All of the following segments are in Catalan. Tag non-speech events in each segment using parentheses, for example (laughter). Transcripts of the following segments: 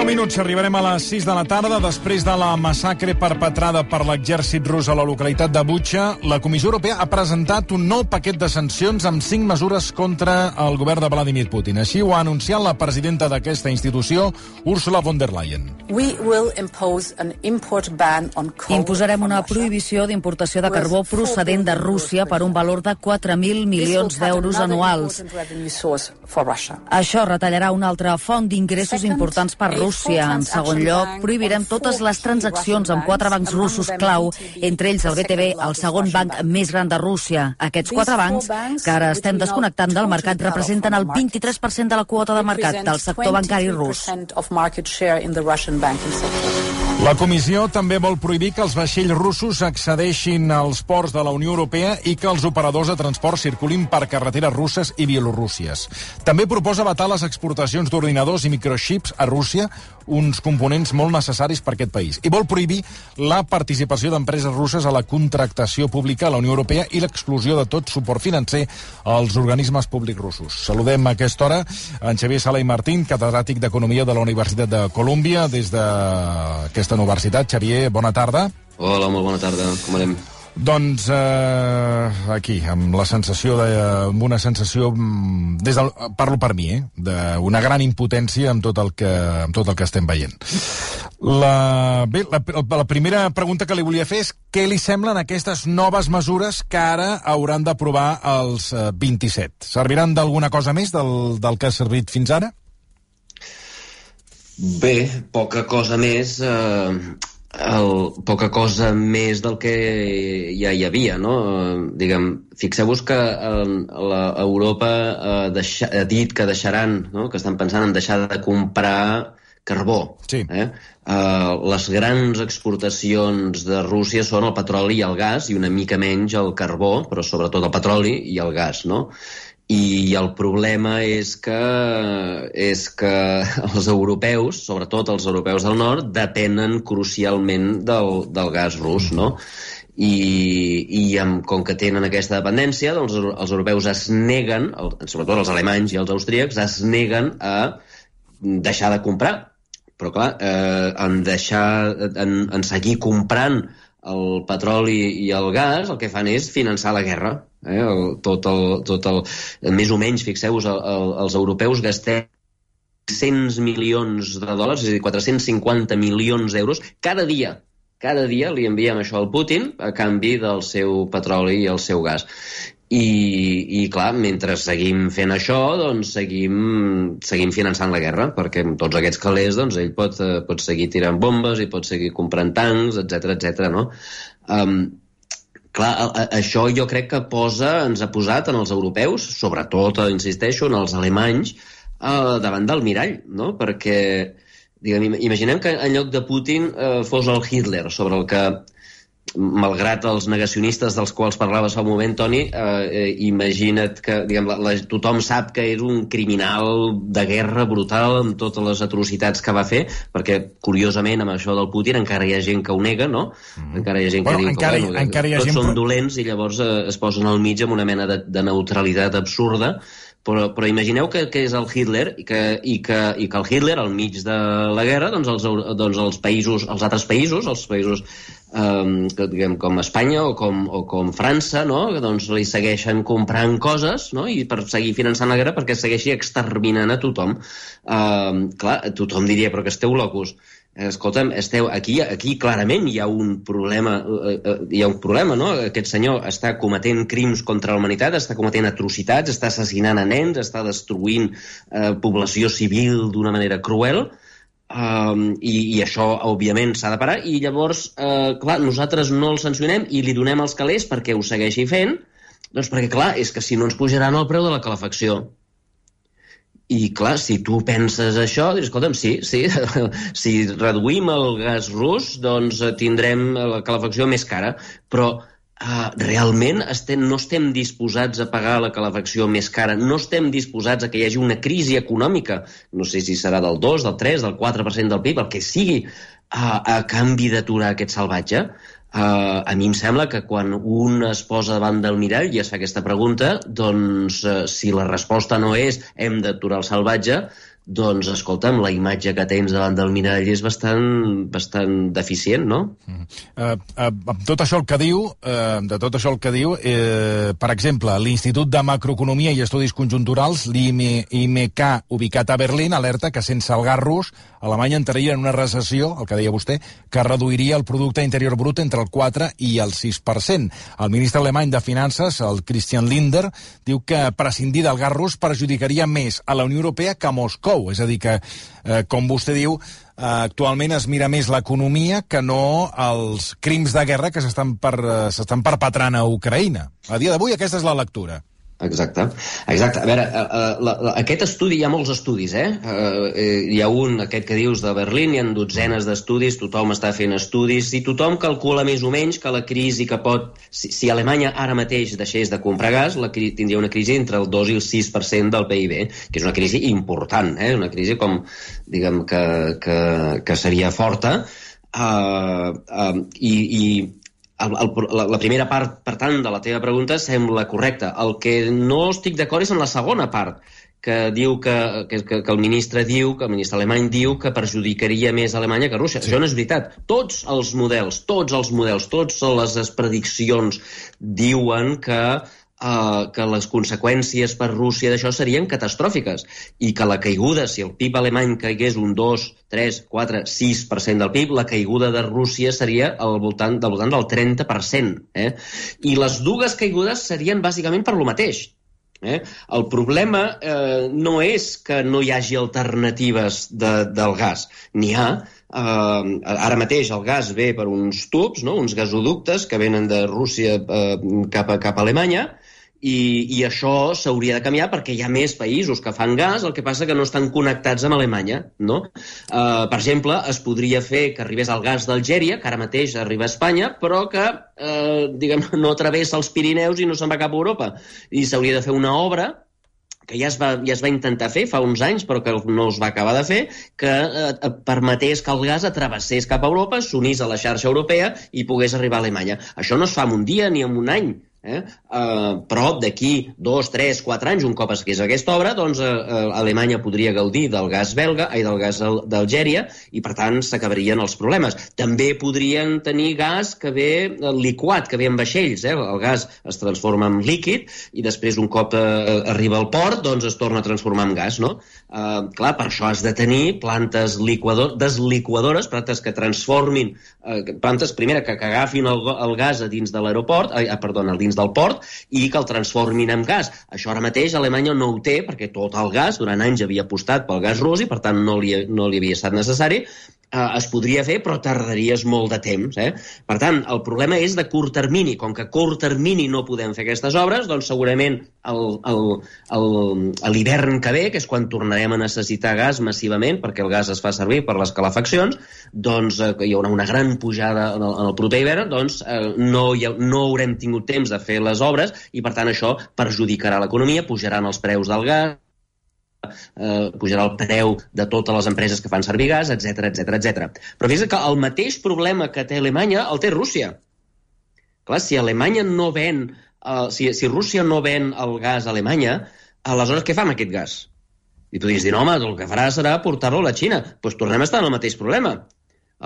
10 minuts, arribarem a les 6 de la tarda. Després de la massacre perpetrada per l'exèrcit rus a la localitat de Butxa, la Comissió Europea ha presentat un nou paquet de sancions amb 5 mesures contra el govern de Vladimir Putin. Així ho ha anunciat la presidenta d'aquesta institució, Ursula von der Leyen. Imposarem una prohibició d'importació de carbó procedent de Rússia per un valor de 4.000 milions d'euros anuals. Això retallarà una altra font d'ingressos importants per Rússia. En segon lloc, prohibirem totes les transaccions amb quatre bancs russos clau, entre ells el BTB, el segon banc més gran de Rússia. Aquests quatre bancs, que ara estem desconnectant del mercat, representen el 23% de la quota de mercat del sector bancari rus. La comissió també vol prohibir que els vaixells russos accedeixin als ports de la Unió Europea i que els operadors de transport circulin per carreteres russes i bielorússies. També proposa vetar les exportacions d'ordinadors i microchips a Rússia, uns components molt necessaris per aquest país. I vol prohibir la participació d'empreses russes a la contractació pública a la Unió Europea i l'exclusió de tot suport financer als organismes públics russos. Saludem a aquesta hora en Xavier Sala i Martín, catedràtic d'Economia de la Universitat de Colúmbia, des d'aquesta universitat. Xavier, bona tarda. Hola, molt bona tarda. Com anem? Doncs eh, aquí, amb la sensació de, amb una sensació mm, des del, parlo per mi, eh, d'una gran impotència amb tot el que, amb tot el que estem veient. La, bé, la, la primera pregunta que li volia fer és què li semblen aquestes noves mesures que ara hauran d'aprovar els eh, 27? Serviran d'alguna cosa més del, del que ha servit fins ara? Bé, poca cosa més. Eh, el, poca cosa més del que ja hi havia, no? Eh, diguem, fixeu-vos que eh, la, Europa eh, deixa, ha dit que deixaran, no? que estan pensant en deixar de comprar carbó. Sí. Eh? Uh, les grans exportacions de Rússia són el petroli i el gas, i una mica menys el carbó, però sobretot el petroli i el gas, no? I el problema és que, és que els europeus, sobretot els europeus del nord, depenen crucialment del, del gas rus, no? I, i amb, com que tenen aquesta dependència, doncs els europeus es neguen, sobretot els alemanys i els austríacs, es neguen a deixar de comprar. Però, clar, eh, en deixar, en, en seguir comprant el petroli i el gas, el que fan és finançar la guerra. Eh? El, tot el, tot el, més o menys, fixeu-vos, el, el, els europeus gastem 100 milions de dòlars, és a dir, 450 milions d'euros, cada dia cada dia li enviem això al Putin a canvi del seu petroli i el seu gas. I, i clar, mentre seguim fent això, doncs seguim, seguim finançant la guerra, perquè amb tots aquests calés doncs, ell pot, eh, pot seguir tirant bombes i pot seguir comprant tancs, etc etc. no? Um, clar, això jo crec que posa, ens ha posat en els europeus, sobretot, eh, insisteixo, en els alemanys, uh, davant del mirall, no? Perquè, diguem, imaginem que en lloc de Putin uh, fos el Hitler, sobre el que malgrat els negacionistes dels quals parlaves fa un moment, Toni, eh, eh, imagina't que diguem, la, la, tothom sap que era un criminal de guerra brutal amb totes les atrocitats que va fer, perquè, curiosament, amb això del Putin encara hi ha gent que ho nega, no? Mm. Encara hi ha gent Bueno, que diu encara que, bueno, encara hi ha tots gent, són dolents i llavors eh, es posen al mig amb una mena de, de neutralitat absurda però, però imagineu que, que és el Hitler i que, i, que, i que el Hitler, al mig de la guerra, doncs els, doncs els països, els altres països, els països um, que, diguem, com Espanya o com, o com França, no? que doncs li segueixen comprant coses no? i per seguir finançant la guerra perquè segueixi exterminant a tothom. Um, clar, tothom diria, però que esteu locos. Escolta'm, esteu aquí, aquí clarament hi ha un problema, eh, eh, hi ha un problema, no? Aquest senyor està cometent crims contra la humanitat, està cometent atrocitats, està assassinant a nens, està destruint eh, població civil d'una manera cruel, um, i, i això, òbviament, s'ha de parar, i llavors, eh, clar, nosaltres no el sancionem i li donem els calés perquè ho segueixi fent, doncs perquè, clar, és que si no ens pujaran el preu de la calefacció. I, clar, si tu penses això, dius, escolta'm, sí, sí, (laughs) si reduïm el gas rus, doncs eh, tindrem la calefacció més cara, però Uh, realment estem, no estem disposats a pagar la calefacció més cara, no estem disposats a que hi hagi una crisi econòmica, no sé si serà del 2, del 3, del 4% del PIB, el que sigui, uh, a canvi d'aturar aquest salvatge. Uh, a mi em sembla que quan un es posa davant del mirall i es fa aquesta pregunta, doncs uh, si la resposta no és hem d'aturar el salvatge, doncs, escolta'm, la imatge que tens davant del mirall és bastant, bastant deficient, no? Mm. Uh, uh, amb tot això el que diu, uh, de tot això el que diu, uh, per exemple, l'Institut de Macroeconomia i Estudis Conjunturals, l'IMK, ubicat a Berlín, alerta que sense el gas rus, Alemanya entraria en una recessió, el que deia vostè, que reduiria el producte interior brut entre el 4 i el 6%. El ministre alemany de Finances, el Christian Linder, diu que prescindir del gas rus perjudicaria més a la Unió Europea que a Moscou prou. És a dir, que, eh, com vostè diu, eh, actualment es mira més l'economia que no els crims de guerra que s'estan per, eh, perpetrant a Ucraïna. A dia d'avui aquesta és la lectura. Exacte. Exacte. A veure, uh, la, la, aquest estudi, hi ha molts estudis, eh? Uh, hi ha un, aquest que dius, de Berlín, hi ha dotzenes d'estudis, tothom està fent estudis, i tothom calcula més o menys que la crisi que pot... Si, si Alemanya ara mateix deixés de comprar gas, la, tindria una crisi entre el 2 i el 6% del PIB, que és una crisi important, eh? Una crisi com, diguem, que, que, que seria forta, uh, uh, i, i el, el, la, la primera part, per tant, de la teva pregunta sembla correcta. El que no estic d'acord és en la segona part, que diu que, que, que, que el ministre diu, que el ministre alemany diu que perjudicaria més Alemanya que Rússia. Sí. Això no és veritat. Tots els models, tots els models, totes les prediccions diuen que eh, que les conseqüències per Rússia d'això serien catastròfiques i que la caiguda, si el PIB alemany caigués un 2, 3, 4, 6% del PIB, la caiguda de Rússia seria al voltant, del voltant del 30%. Eh? I les dues caigudes serien bàsicament per lo mateix. Eh? El problema eh, no és que no hi hagi alternatives de, del gas. N'hi ha, Uh, ara mateix el gas ve per uns tubs, no? uns gasoductes que venen de Rússia uh, cap, a, cap a Alemanya, i, i això s'hauria de canviar perquè hi ha més països que fan gas, el que passa que no estan connectats amb Alemanya, no? Uh, per exemple, es podria fer que arribés el gas d'Algèria, que ara mateix arriba a Espanya, però que, uh, diguem, (laughs) no travessa els Pirineus i no se'n va cap a Europa. I s'hauria de fer una obra que ja es, va, ja es va intentar fer fa uns anys, però que no es va acabar de fer, que eh, permetés que el gas atravessés cap a Europa, s'unís a la xarxa europea i pogués arribar a Alemanya. Això no es fa en un dia ni en un any, Eh? Uh, però d'aquí dos, tres, quatre anys, un cop es fes aquesta obra, doncs uh, uh, Alemanya podria gaudir del gas belga i del gas d'Algèria i, per tant, s'acabarien els problemes. També podrien tenir gas que ve liquat, que ve en vaixells. Eh? El gas es transforma en líquid i després, un cop uh, arriba al port, doncs es torna a transformar en gas. No? Uh, clar, per això has de tenir plantes liquador, desliquadores, plantes que transformin, uh, plantes, primera, que, que agafin el, el gas a dins de l'aeroport, uh, perdó, dins dins del port i que el transformin en gas. Això ara mateix Alemanya no ho té perquè tot el gas durant anys havia apostat pel gas rus i per tant no li, no li havia estat necessari eh, es podria fer, però tardaries molt de temps. Eh? Per tant, el problema és de curt termini. Com que a curt termini no podem fer aquestes obres, doncs segurament a l'hivern que ve, que és quan tornarem a necessitar gas massivament, perquè el gas es fa servir per les calefaccions, doncs eh, hi haurà una gran pujada en el, en el proper hivern, doncs eh, no, ha, no haurem tingut temps de fer les obres i, per tant, això perjudicarà l'economia, pujaran els preus del gas, eh, pujarà el preu de totes les empreses que fan servir gas, etc etc etc. Però fixa't que el mateix problema que té Alemanya el té Rússia. Clar, si Alemanya no ven, eh, si, si Rússia no ven el gas a Alemanya, aleshores què fa amb aquest gas? I podries dir, no, home, el que farà serà portar-lo a la Xina. Doncs pues tornem a estar en el mateix problema.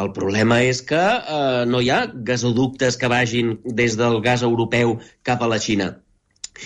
El problema és que eh, no hi ha gasoductes que vagin des del gas europeu cap a la Xina.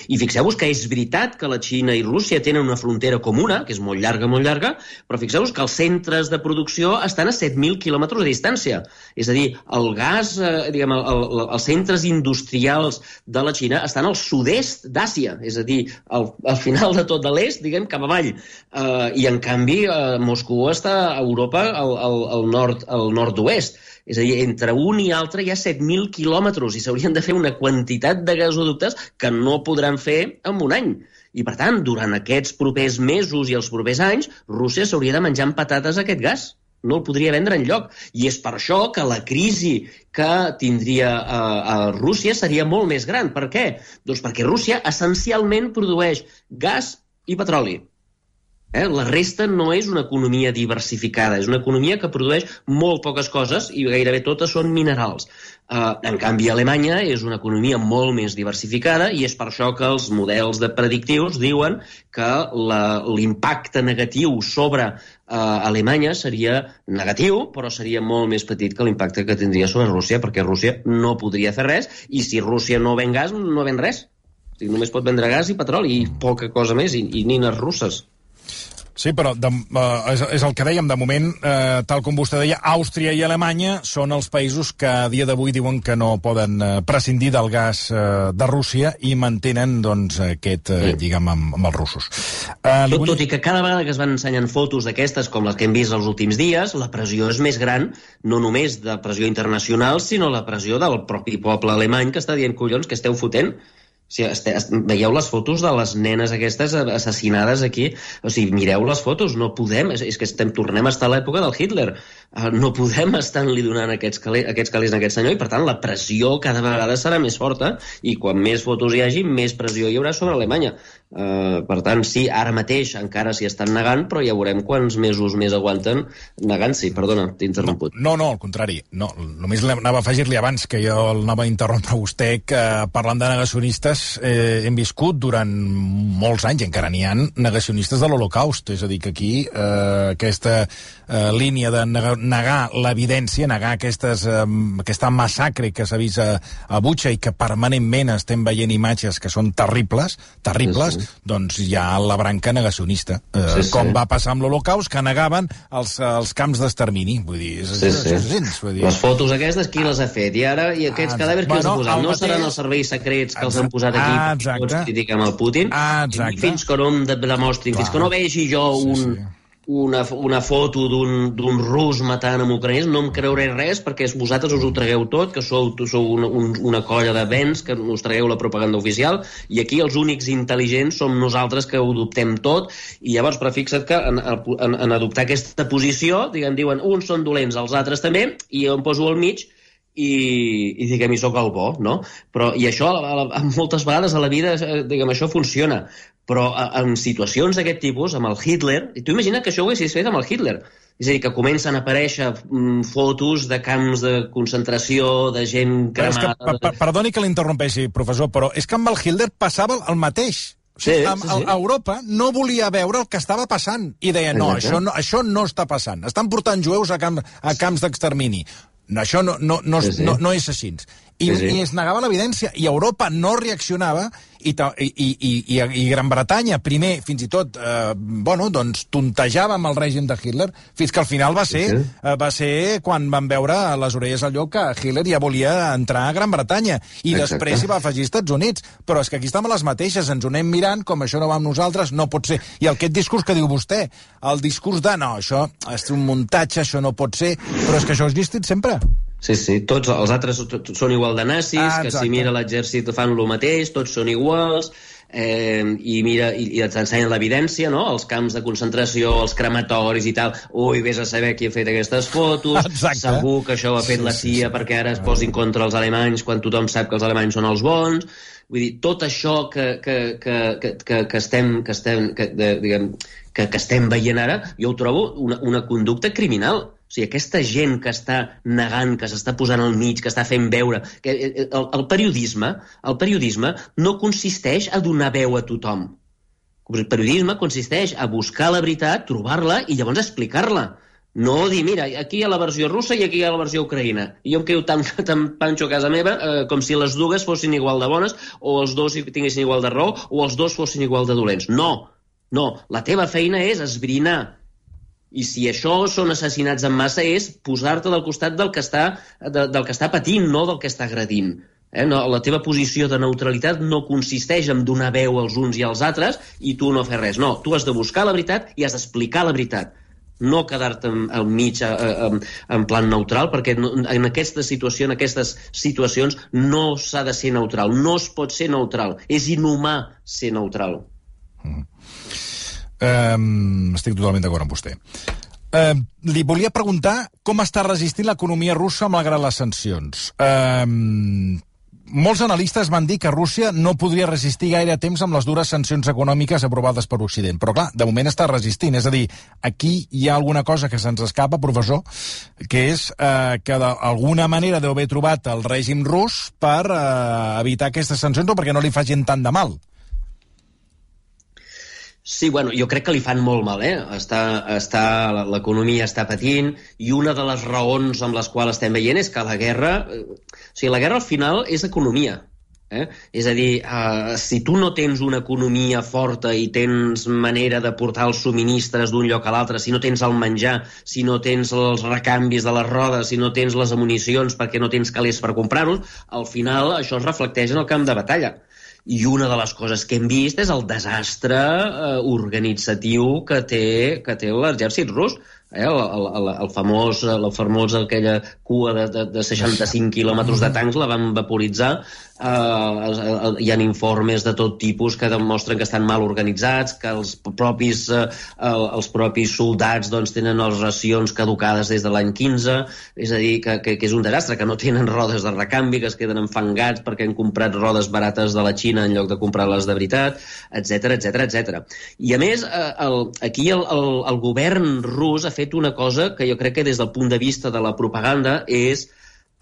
I fixeu-vos que és veritat que la Xina i Rússia tenen una frontera comuna, que és molt llarga, molt llarga, però fixeu-vos que els centres de producció estan a 7.000 quilòmetres de distància. És a dir, el gas, eh, diguem, el, el, els centres industrials de la Xina estan al sud-est d'Àsia, és a dir, al, al final de tot de l'est, diguem, cap avall. Uh, I, en canvi, uh, Moscou està a Europa al, al, al nord, al nord-oest. És a dir, entre un i altre hi ha 7.000 quilòmetres i s'haurien de fer una quantitat de gasoductes que no podran fer en un any. I, per tant, durant aquests propers mesos i els propers anys, Rússia s'hauria de menjar amb patates aquest gas. No el podria vendre en lloc. I és per això que la crisi que tindria a, eh, a Rússia seria molt més gran. Per què? Doncs perquè Rússia essencialment produeix gas i petroli. Eh? La resta no és una economia diversificada, és una economia que produeix molt poques coses i gairebé totes són minerals. Uh, en canvi, Alemanya és una economia molt més diversificada i és per això que els models de predictius diuen que l'impacte negatiu sobre uh, Alemanya seria negatiu, però seria molt més petit que l'impacte que tindria sobre Rússia, perquè Rússia no podria fer res i si Rússia no ven gas, no ven res. O sigui, només pot vendre gas i petroli i poca cosa més, i, i nines russes. Sí, però de, uh, és, és el que dèiem, de moment, uh, tal com vostè deia, Àustria i Alemanya són els països que a dia d'avui diuen que no poden uh, prescindir del gas uh, de Rússia i mantenen doncs, aquest, uh, diguem, amb, amb els russos. Uh, tot, tot i que cada vegada que es van ensenyant fotos d'aquestes, com les que hem vist els últims dies, la pressió és més gran, no només de pressió internacional, sinó la pressió del propi poble alemany que està dient, collons, que esteu fotent? O sigui, este, veieu les fotos de les nenes aquestes assassinades aquí? O sigui, mireu les fotos, no podem... És, és que estem, tornem a estar a l'època del Hitler. Uh, no podem estar-li donant aquests, calés, aquests calés a aquest senyor i, per tant, la pressió cada vegada serà més forta i quan més fotos hi hagi, més pressió hi haurà sobre Alemanya. Uh, per tant, sí, ara mateix encara s'hi estan negant, però ja veurem quants mesos més aguanten negant-s'hi. Perdona, t'he interromput. No, no, al contrari. No, només anava a afegir-li abans que jo el anava a interrompre a vostè que parlant de negacionistes eh, hem viscut durant molts anys, encara n'hi ha negacionistes de l'Holocaust. És a dir, que aquí eh, aquesta eh, línia de negar l'evidència, negar aquestes, eh, aquesta massacre que s'ha vist a, a Butxa i que permanentment estem veient imatges que són terribles, terribles. Doncs hi ha la branca negacionista. Eh, sí, sí. Com va passar amb l'Holocaust, que negaven els, els camps d'extermini. Vull dir, és, sí, sí. És, és, vull dir... Les fotos aquestes, qui les ha fet? I ara, i aquests ah, cadàvers, qui bueno, els ha posat? No mateix... seran els serveis secrets que els han posat aquí ah, exacte. tots critiquem el Putin? Ah, exacte. Fins que no em demostrin, fins que no vegi jo un... Sí, sí una, una foto d'un rus matant amb ucraïns, no em creuré res perquè vosaltres us ho tragueu tot, que sou, sou una, un, una colla de vents que us tragueu la propaganda oficial, i aquí els únics intel·ligents som nosaltres que ho dubtem tot, i llavors, però fixa't que en, en, en adoptar aquesta posició, diguem, diuen, uns són dolents, els altres també, i jo em poso al mig, i, i diguem, hi sóc el bo, no? Però, I això, a, a, a, moltes vegades a la vida, eh, diguem, això funciona. Però a, en situacions d'aquest tipus, amb el Hitler, i tu imagina que això ho haguessis fet amb el Hitler. És a dir, que comencen a aparèixer mm, fotos de camps de concentració, de gent cremada... Però és que, perdoni que l'interrompeixi, professor, però és que amb el Hitler passava el mateix. O sigui, sí, sí, sí. A, Europa no volia veure el que estava passant i deia, no, això no, això no està passant. Estan portant jueus a, camp, a camps d'extermini. No, això no, no, no, sí, sí. no, no és així. I, sí, sí. i es negava l'evidència, i Europa no reaccionava, i, i, i, i, i Gran Bretanya, primer, fins i tot, eh, bueno, doncs, tontejava amb el règim de Hitler, fins que al final va ser, sí, sí. Eh, va ser quan van veure a les orelles al lloc que Hitler ja volia entrar a Gran Bretanya, i Exacte. després hi va afegir Estats Units. Però és que aquí estem a les mateixes, ens ho anem mirant, com això no va amb nosaltres, no pot ser. I aquest discurs que diu vostè, el discurs de no, això és un muntatge, això no pot ser, però és que això és existit sempre. Sí, sí, tots els altres són igual de nazis, ah, que si mira l'exèrcit fan el mateix, tots són iguals, eh, i mira i, i t'ensenyen l'evidència, no? els camps de concentració, els crematoris i tal. Ui, vés a saber qui ha fet aquestes fotos, (laughs) Exacte. segur que això ho ha fet sí, la CIA sí, sí. perquè ara es posin contra els alemanys quan tothom sap que els alemanys són els bons. Vull dir, tot això que, que, que, que, que, que estem, que estem, que, de, diguem, que, que estem veient ara, jo ho trobo una, una conducta criminal o sigui, aquesta gent que està negant, que s'està posant al mig, que està fent veure... Que eh, eh, el, el, periodisme, el periodisme no consisteix a donar veu a tothom. El periodisme consisteix a buscar la veritat, trobar-la i llavors explicar-la. No dir, mira, aquí hi ha la versió russa i aquí hi ha la versió ucraïna. I jo em quedo tan, (laughs) tan panxo a casa meva eh, com si les dues fossin igual de bones o els dos tinguessin igual de raó o els dos fossin igual de dolents. No, no. La teva feina és esbrinar, i si això són assassinats en massa és posar-te del costat del que està, de, del que està patint, no del que està agredint. Eh? No, la teva posició de neutralitat no consisteix en donar veu als uns i als altres i tu no fer res. No, tu has de buscar la veritat i has d'explicar la veritat no quedar-te al mig a, a, a, en plan neutral, perquè en aquesta situació, en aquestes situacions, no s'ha de ser neutral, no es pot ser neutral, és inhumà ser neutral. Mm. Um, estic totalment d'acord amb vostè. Uh, li volia preguntar com està resistint l'economia russa malgrat les sancions. Uh, molts analistes van dir que Rússia no podria resistir gaire temps amb les dures sancions econòmiques aprovades per Occident. Però, clar, de moment està resistint. És a dir, aquí hi ha alguna cosa que se'ns escapa, professor, que és eh, que d'alguna manera deu haver trobat el règim rus per eh, evitar aquestes sancions o perquè no li facin tant de mal. Sí, bueno, jo crec que li fan molt mal, eh? Està, està, l'economia està patint i una de les raons amb les quals estem veient és que la guerra... Eh, o sigui, la guerra al final és economia. Eh? És a dir, uh, si tu no tens una economia forta i tens manera de portar els subministres d'un lloc a l'altre, si no tens el menjar, si no tens els recanvis de les rodes, si no tens les amunicions perquè no tens calés per comprar-los, al final això es reflecteix en el camp de batalla i una de les coses que hem vist és el desastre eh, organitzatiu que té, que té l'exèrcit rus eh, el, el, el, famós, el famós aquella cua de, de, de 65 quilòmetres de tancs la van vaporitzar eh, hi ha informes de tot tipus que demostren que estan mal organitzats que els propis, eh, els propis soldats doncs, tenen les racions caducades des de l'any 15 és a dir, que, que, que és un desastre que no tenen rodes de recanvi, que es queden enfangats perquè han comprat rodes barates de la Xina en lloc de comprar-les de veritat, etc etc etc. I a més, eh, el, aquí el, el, el govern rus ha fet una cosa que jo crec que des del punt de vista de la propaganda és,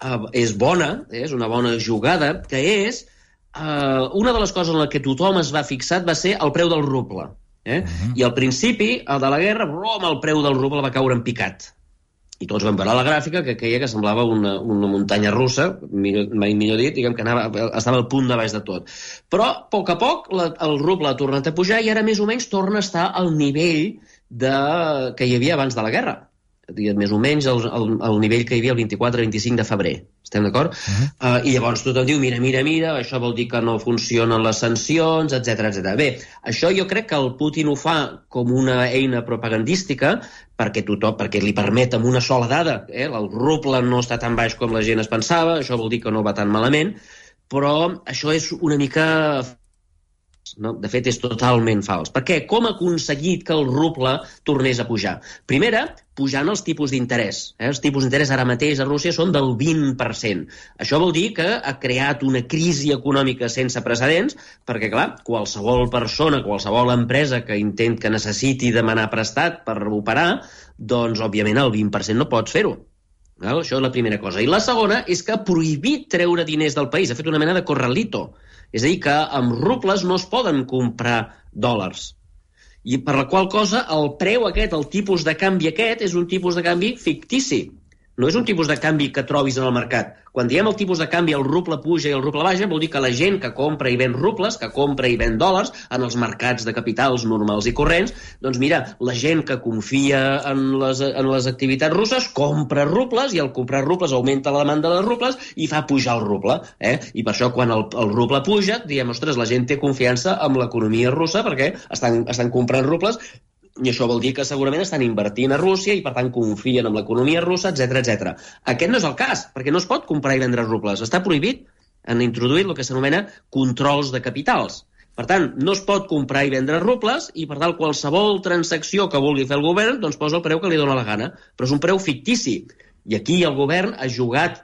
uh, és bona, eh, és una bona jugada, que és uh, una de les coses en la que tothom es va fixat va ser el preu del ruble. Eh? Uh mhm. -huh. I al principi de la guerra, brom, el preu del ruble va caure en picat. I tots vam veure la gràfica que queia que semblava una, una muntanya russa, millor, mai millor dit, diguem que anava, estava al punt de baix de tot. Però, a poc a poc, la, el ruble ha tornat a pujar i ara més o menys torna a estar al nivell de, que hi havia abans de la guerra més o menys el, el, el nivell que hi havia el 24-25 de febrer. Estem d'acord? Uh -huh. uh, I llavors tothom diu, mira, mira, mira, això vol dir que no funcionen les sancions, etc etc. Bé, això jo crec que el Putin ho fa com una eina propagandística perquè tothom, perquè li permet amb una sola dada, eh, el ruble no està tan baix com la gent es pensava, això vol dir que no va tan malament, però això és una mica no? De fet, és totalment fals. Per què? Com ha aconseguit que el ruble tornés a pujar? Primera, pujant els tipus d'interès. Eh? Els tipus d'interès ara mateix a Rússia són del 20%. Això vol dir que ha creat una crisi econòmica sense precedents, perquè, clar, qualsevol persona, qualsevol empresa que intent que necessiti demanar prestat per operar, doncs, òbviament, el 20% no pots fer-ho. Això és la primera cosa. I la segona és que ha prohibit treure diners del país. Ha fet una mena de corralito és a dir, que amb rubles no es poden comprar dòlars. I per la qual cosa el preu aquest, el tipus de canvi aquest, és un tipus de canvi fictici. No és un tipus de canvi que trobis en el mercat. Quan diem el tipus de canvi, el ruble puja i el ruble baixa, vol dir que la gent que compra i ven rubles, que compra i ven dòlars en els mercats de capitals normals i corrents, doncs mira, la gent que confia en les, en les activitats russes compra rubles i al comprar rubles augmenta la demanda de rubles i fa pujar el ruble. Eh? I per això quan el, el ruble puja, diem, ostres, la gent té confiança en l'economia russa perquè estan, estan comprant rubles i això vol dir que segurament estan invertint a Rússia i per tant confien en l'economia russa, etc etc. Aquest no és el cas, perquè no es pot comprar i vendre rubles. Està prohibit. Han introduït el que s'anomena controls de capitals. Per tant, no es pot comprar i vendre rubles i, per tant, qualsevol transacció que vulgui fer el govern doncs posa el preu que li dóna la gana. Però és un preu fictici. I aquí el govern ha jugat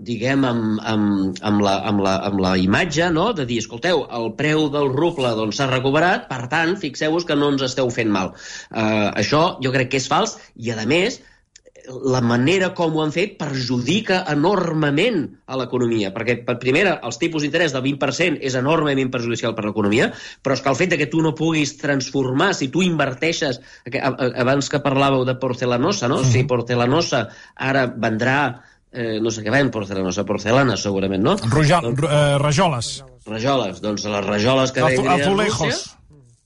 diguem, amb, amb, amb, la, amb, la, amb la imatge no? de dir, escolteu, el preu del ruble s'ha doncs, recuperat, per tant, fixeu-vos que no ens esteu fent mal. Uh, això jo crec que és fals i, a més, la manera com ho han fet perjudica enormement a l'economia, perquè, per primera, els tipus d'interès del 20% és enormement perjudicial per l'economia, però és que el fet de que tu no puguis transformar, si tu inverteixes, abans que parlàveu de porcelanosa, no? Sí. Si porcelanosa ara vendrà eh, no sé què ven, porcelanosa, porcelana, segurament, no? Rojal, doncs, eh, rajoles. Rajoles, doncs les rajoles que venguin a Rússia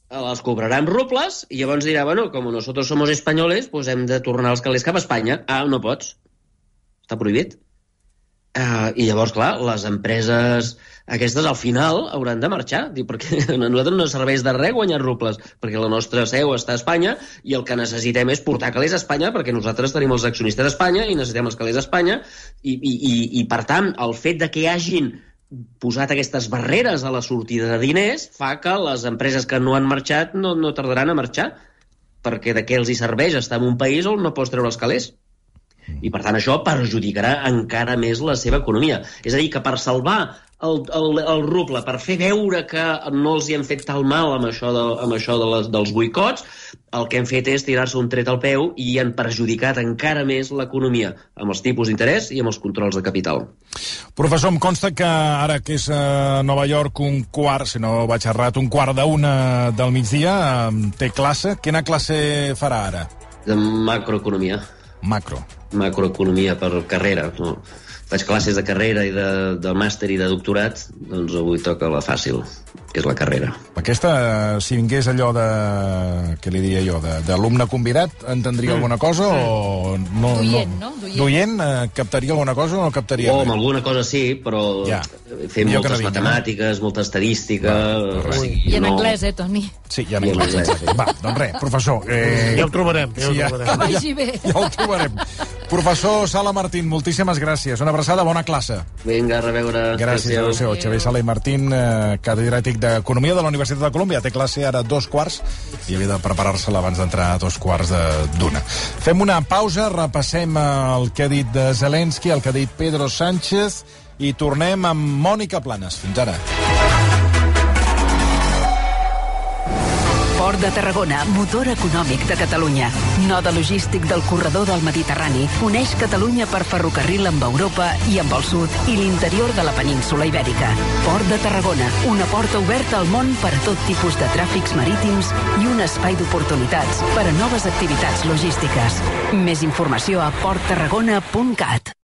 les cobraran rubles i llavors dirà, bueno, com nosotros somos españoles, pues hem de tornar els calés cap a Espanya. Ah, no pots. Està prohibit. Uh, I llavors, clar, les empreses aquestes al final hauran de marxar, diu, perquè a (laughs) nosaltres no serveix de res guanyar rubles, perquè la nostra seu està a Espanya i el que necessitem és portar calés a Espanya perquè nosaltres tenim els accionistes d'Espanya i necessitem els calés a Espanya i, i, i, i per tant, el fet de que hi hagin posat aquestes barreres a la sortida de diners fa que les empreses que no han marxat no, no tardaran a marxar, perquè de què els hi serveix estar en un país on no pots treure els calés. I, per tant, això perjudicarà encara més la seva economia. És a dir, que per salvar el, el, el ruble, per fer veure que no els hi han fet tal mal amb això, de, amb això de les, dels boicots, el que han fet és tirar-se un tret al peu i han perjudicat encara més l'economia amb els tipus d'interès i amb els controls de capital. Professor, em consta que ara que és a Nova York un quart, si no vaig errat, un quart d'una del migdia, té classe. Quina classe farà ara? De macroeconomia. Macro. Macroeconomia per carrera, no? Faig classes de carrera i de, de màster i de doctorat, doncs avui toca la fàcil, que és la carrera. Aquesta, si vingués allò de... què li diria jo? D'alumne convidat, entendria mm. alguna cosa o... No, Duient, no? no? Duient, eh, captaria alguna cosa o no captaria oh, res? alguna cosa sí, però ja. fem Millor moltes no matemàtiques, molta estadística... Va, sí, I en no... anglès, eh, Toni? Sí, i en anglès. anglès. Va, doncs res, professor... Eh... Ja ho trobarem, ja ho sí, trobarem. Que vagi bé. Ja, ja ho trobarem. Professor Sala Martín, moltíssimes gràcies. Una abraçada, bona classe. Vinga, a reveure. Gràcies, adéu Xavier Sala i Martín, eh, catedràtic d'Economia de la Universitat de Colòmbia. Té classe ara dos quarts i havia de preparar-se-la abans d'entrar a dos quarts d'una. Fem una pausa, repassem el que ha dit de Zelensky, el que ha dit Pedro Sánchez i tornem amb Mònica Planes. Fins ara. De Tarragona, motor econòmic de Catalunya. Node logístic del corredor del Mediterrani. Uneix Catalunya per ferrocarril amb Europa i amb el sud i l'interior de la península Ibèrica. Port de Tarragona, una porta oberta al món per a tot tipus de tràfics marítims i un espai d'oportunitats per a noves activitats logístiques. Més informació a porttarragona.cat.